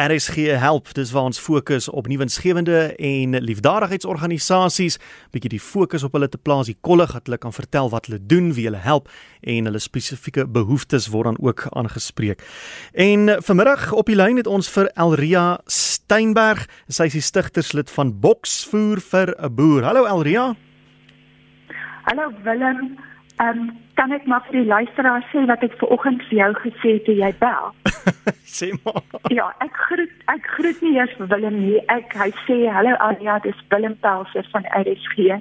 RSG help, dis waar ons fokus op nuwensgewende en liefdadigheidsorganisasies, bietjie die fokus op hulle te plaas, die kollig dat hulle kan vertel wat hulle doen, wie hulle help en hulle spesifieke behoeftes word dan ook aangespreek. En vanmiddag op die lyn het ons vir Elria Steinberg, sy is die stigterslid van Boksvoer vir 'n boer. Hallo Elria. Hallo Willem. Ehm um, kan ek maar vir die luisteraars sê wat ek ver oggend vir jou gesê het toe jy bel? sê maar. Ja, ek groet ek groet nie eers Willem nie. Ek hy sê hallo Anja, dis Willem Pelser van RSG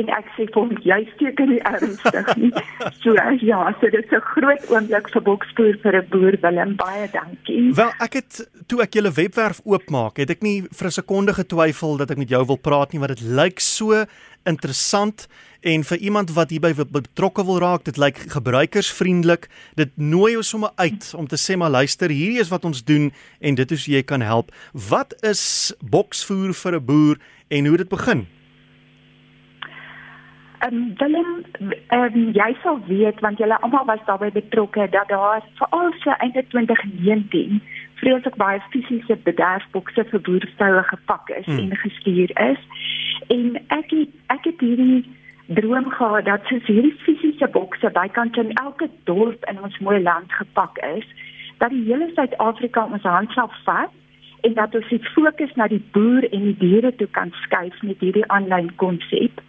en ek sê vir hom jy steek in die ernstig nie. So ja, so dit is 'n groot oomblik vir bokspoor vir 'n boer Willem. Baie dankie. Wel, ek het toe ek julle webwerf oopmaak, het ek nie vir 'n sekonde getwyfel dat ek met jou wil praat nie, want dit lyk so interessant en vir iemand wat hierby betrokke wil raak, dit lyk gebruikersvriendelik. Dit nooi jou sommer uit om te sê maar luister, hierdie is wat ons doen en dit is hoe jy kan help. Wat is boksvoer vir 'n boer en hoe dit begin? Ehm um, Willem, um, jy sal weet want julle almal was daarbey betrokke dat daar veral so einde 2019 vreeslik baie fisiese bederfbokse vir boerevroue gepak is hmm. en gestuur is. En ek het, ek het hierdie droom gehad dat soos hierdie fisiese bokse bykant in elke dorp in ons mooi land gepak is, dat die hele Suid-Afrika ons hand sal vat en dat ons dit fokus na die boer en die diere toe kan skuif met hierdie aanlyn konsep.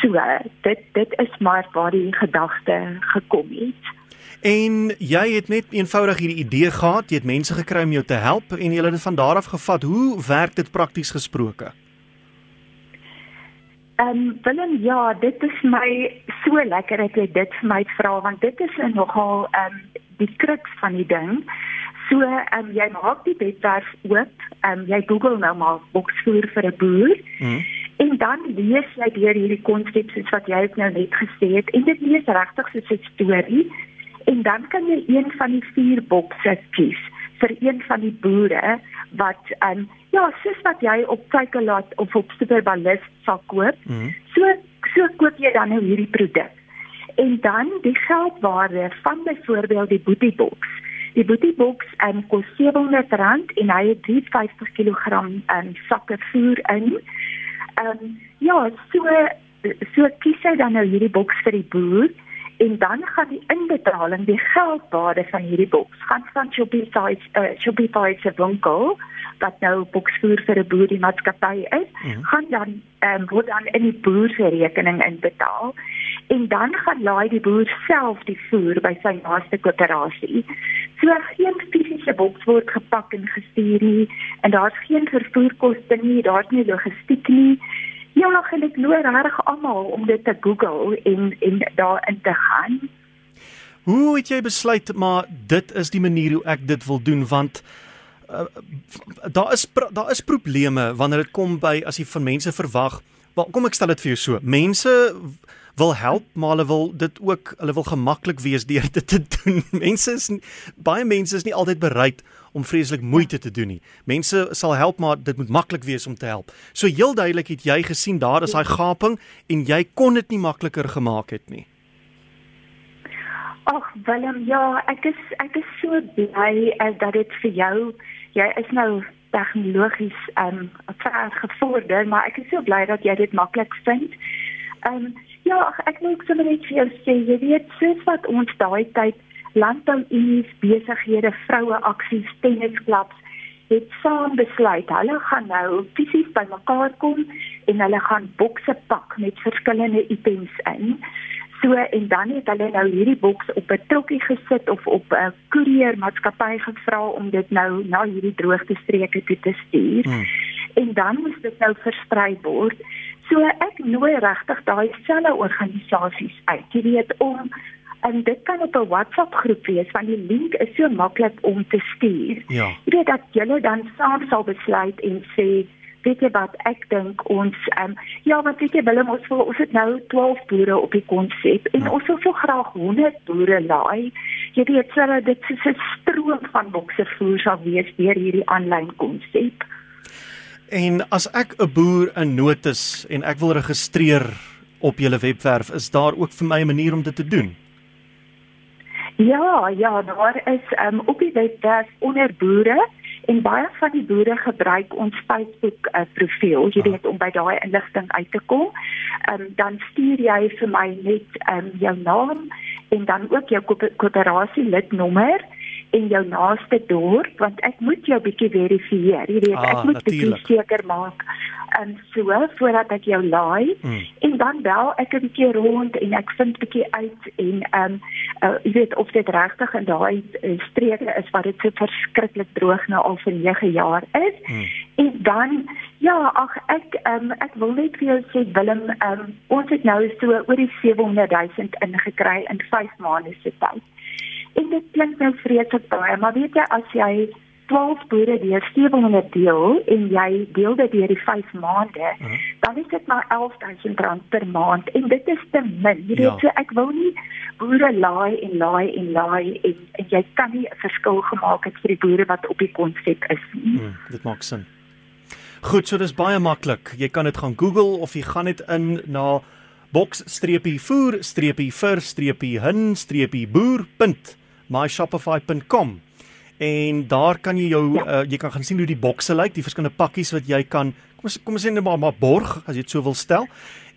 So dit dit is maar waar die gedagte gekom het. En jy het net eenvoudig hierdie idee gehad, jy het mense gekry om jou te help en jy het dit van daar af gevat. Hoe werk dit prakties gesproke? Ehm um, Willem, ja, dit is my so lekker dat jy dit vir my vra want dit is nogal ehm um, die kruks van die ding. So ehm um, jy maak die webwerf oop, ehm um, jy Google nou maar boksvoer vir 'n boer. Mm. Dan lees jy deur hierdie konsep soos wat jy nou net gesê het en dit lees regtig soos 'n storie en dan kan jy een van die vier bokse kies vir een van die boere wat ehm um, ja, soos wat jy op Takealot of op Superbalist sal koop. Mm. So so koop jy dan nou hierdie produk. En dan die geldwaarde van byvoorbeeld die Boetie boks. Die Boetie boks um, kos R700 en hy het 350 kg um, sakke voer in. Ehm um, ja, so so kies hy dan nou hierdie boks vir die boer en dan gaan die inbetaling die geldwaarde van hierdie boks gaan van Shopify uh, Shopify se winkel wat nou boksvoer vir 'n boer die maatskappy is ja. gaan dan ehm um, word dan in die boer se rekening inbetaal en dan gaan laai die boer self die voer by sy naaste koöperasie so geen fisiese boks word gepak en gestuur nie en daar's geen vervoerkoste nie daar's nie logistiek nie Ja, nog en ek loer reg almal om dit te Google en en daarin te gaan. Hoe het jy besluit maar dit is die manier hoe ek dit wil doen want uh, daar is daar is probleme wanneer dit kom by as jy van mense verwag. Wel, kom ek stel dit vir jou so. Mense wil help, maar hulle wil dit ook, hulle wil gemaklik wees deur dit te doen. Mense is baie mense is nie altyd bereid om vreeslik moeite te doen nie. Mense sal help, maar dit moet maklik wees om te help. So heel duidelik het jy gesien daar is daai gaping en jy kon dit nie makliker gemaak het nie. Ag Willem, ja, ek is ek is so bly as dat dit vir jou jy is nou tegnologies ehm um, ver gevorder, maar ek is so bly dat jy dit maklik vind. Ehm um, ja, ek wil sommer net vir jou sê, jy weet, soos wat ons daai tyd landbouunies, besighede, vroue aksies, tennisklubs het saam besluit hulle gaan nou fisies bymekaar kom en hulle gaan bokse pak met verskillende items in. So en dan het hulle nou hierdie boks op 'n trokkie gesit of op 'n koeriermaatskappy gevra om dit nou na hierdie droogtestreke toe te stuur. Hmm. En dan moes dit nou versprei word. So ek nooi regtig daai selfe organisasies uit. Jy weet om en dit kan op 'n WhatsApp groep wees want die link is so maklik om te stuur. Ja. Jy weet dat julle dan saam sal besluit en sê weet jy wat ek dink ons um, ja wat weet jy Willem ons wil ons het nou 12 boere op die konsep en ja. ons wil so graag 100 boere laai. Jy weet sodat dit so 'n stroom van bokse voer sal wees deur hierdie aanlyn konsep. En as ek 'n boer in nood is en ek wil registreer op julle webwerf, is daar ook vir my 'n manier om dit te doen? Ja, ja, daar is um, op die webwerf onder boere En baie van die boere gebruik ons Facebook uh, profiel, jy ah. weet om by daai inligting uit te kom. Ehm um, dan stuur jy vir my net ehm um, jou naam en dan ook jou koöperasie lidnommer en jou naaste dorp want ek moet jou bietjie verifieer. Jy weet, ah, ek moet bietjie seker maak en so voordat ek jou laai mm. en dan bel ek 'n bietjie rond en ek vind bietjie uit en ehm um, uh, jy weet of dit regtig in daai uh, streke is wat dit so verskriklik droog nou al vir 9 jaar is. Mm. En dan ja, ag ek ehm um, ek wil net vir jou sê Willem, ehm um, ons het nou so oor die 700 000 ingekry in 5 maande se tyd. En dit klink nou vreeslik baie, maar weet jy as jy 12 boere deur 700 deel en jy deel dit deur die 5 maande, uh -huh. dan is dit maar R11000 per maand en dit is te min. Jy weet ja. so ek wil nie boere laai en laai en laai en, en jy kan nie 'n verskil gemaak het vir die boere wat op die konsep is nie. Hmm, dit maak sin. Goed, so dis baie maklik. Jy kan dit gaan Google of jy gaan dit in na box-voer-vir-vir-boer.myshopify.com en daar kan jy jou ja. uh, jy kan gaan sien hoe die bokse lyk, die verskillende pakkies wat jy kan kom ons kom ons sê net maar, maar borg as jy dit so wil stel.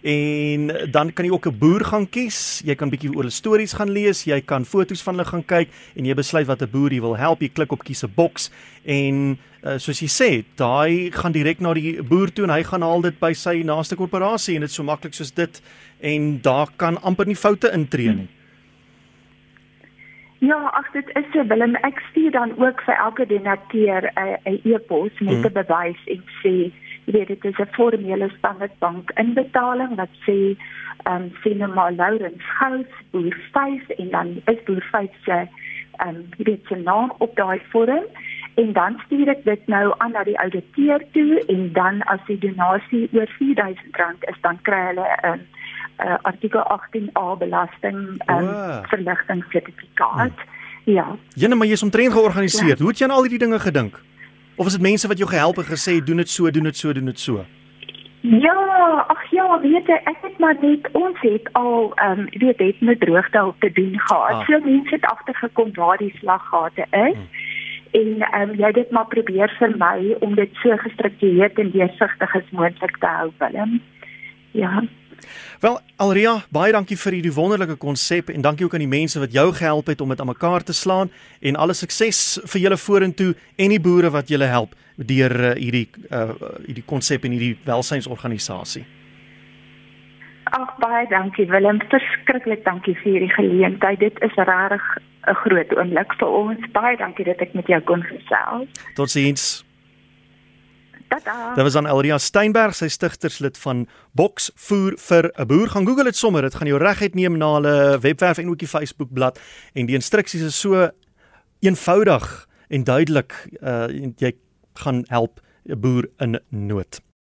En dan kan jy ook 'n boer gaan kies. Jy kan bietjie oor hulle stories gaan lees, jy kan foto's van hulle gaan kyk en jy besluit watter boer jy wil help. Jy klik op kies 'n boks en uh, soos jy sê, daai gaan direk na die boer toe en hy gaan haal dit by sy naaste korporasie en dit so maklik soos dit en daar kan amper nie foute intree nie. Hmm. Ja, ag dit is so Willem, ek stuur dan ook vir elke donateur 'n uh, e-pos met 'n hmm. bewys en sê, jy weet dit is 'n formele standaard bank inbetaling wat sê ehm um, sien nou maar Laurens Gous boer 5 en dan is boer 5 se ehm um, jy weet sy naam op daai vorm en dan stuur ek dit nou aan na die ouditeur toe en dan as die donasie oor R4000 is dan kry hulle 'n um, ehm, uh, artikel 18A belasting um, oh. verligting sertifikaat. Hmm. Ja. Jene, maar jy is omtrent georganiseer. Ja. Hoe het jy aan al hierdie dinge gedink? Of is dit mense wat jou gehelp het gesê doen dit so, doen dit so, doen dit so? Ja, ag ja, weet jy, ek het maar net ons het al ehm um, weet het met droogte op te doen gehad. Ah. So mense het agtergekom waar die slaggate is. Hmm. En ehm um, jy het dit maar probeer vir my om dit so gestruktureerd en deursigtig as moontlik te hou, Willem. Ja. Wel, Alria, baie dankie vir hierdie wonderlike konsep en dankie ook aan die mense wat jou gehelp het om dit aan mekaar te slaan en alle sukses vir julle vorentoe en die boere wat julle help deur uh, hierdie uh, hierdie konsep en hierdie welsynsorganisasie. Ag baie dankie Willem, verskriklik dankie vir hierdie geleentheid. Dit is regtig 'n groot oomblik vir ons. Baie dankie dat ek met jou kon gesels. Totsiens. Tata. Dit was aan Elria Steinberg, sy stigterslid van Box Voer vir 'n Boer. Gaan Google dit sommer, dit gaan jou reguit neem na hulle webwerf en ook die Facebook bladsy en die instruksies is so eenvoudig en duidelik. Uh jy gaan help 'n boer in nood.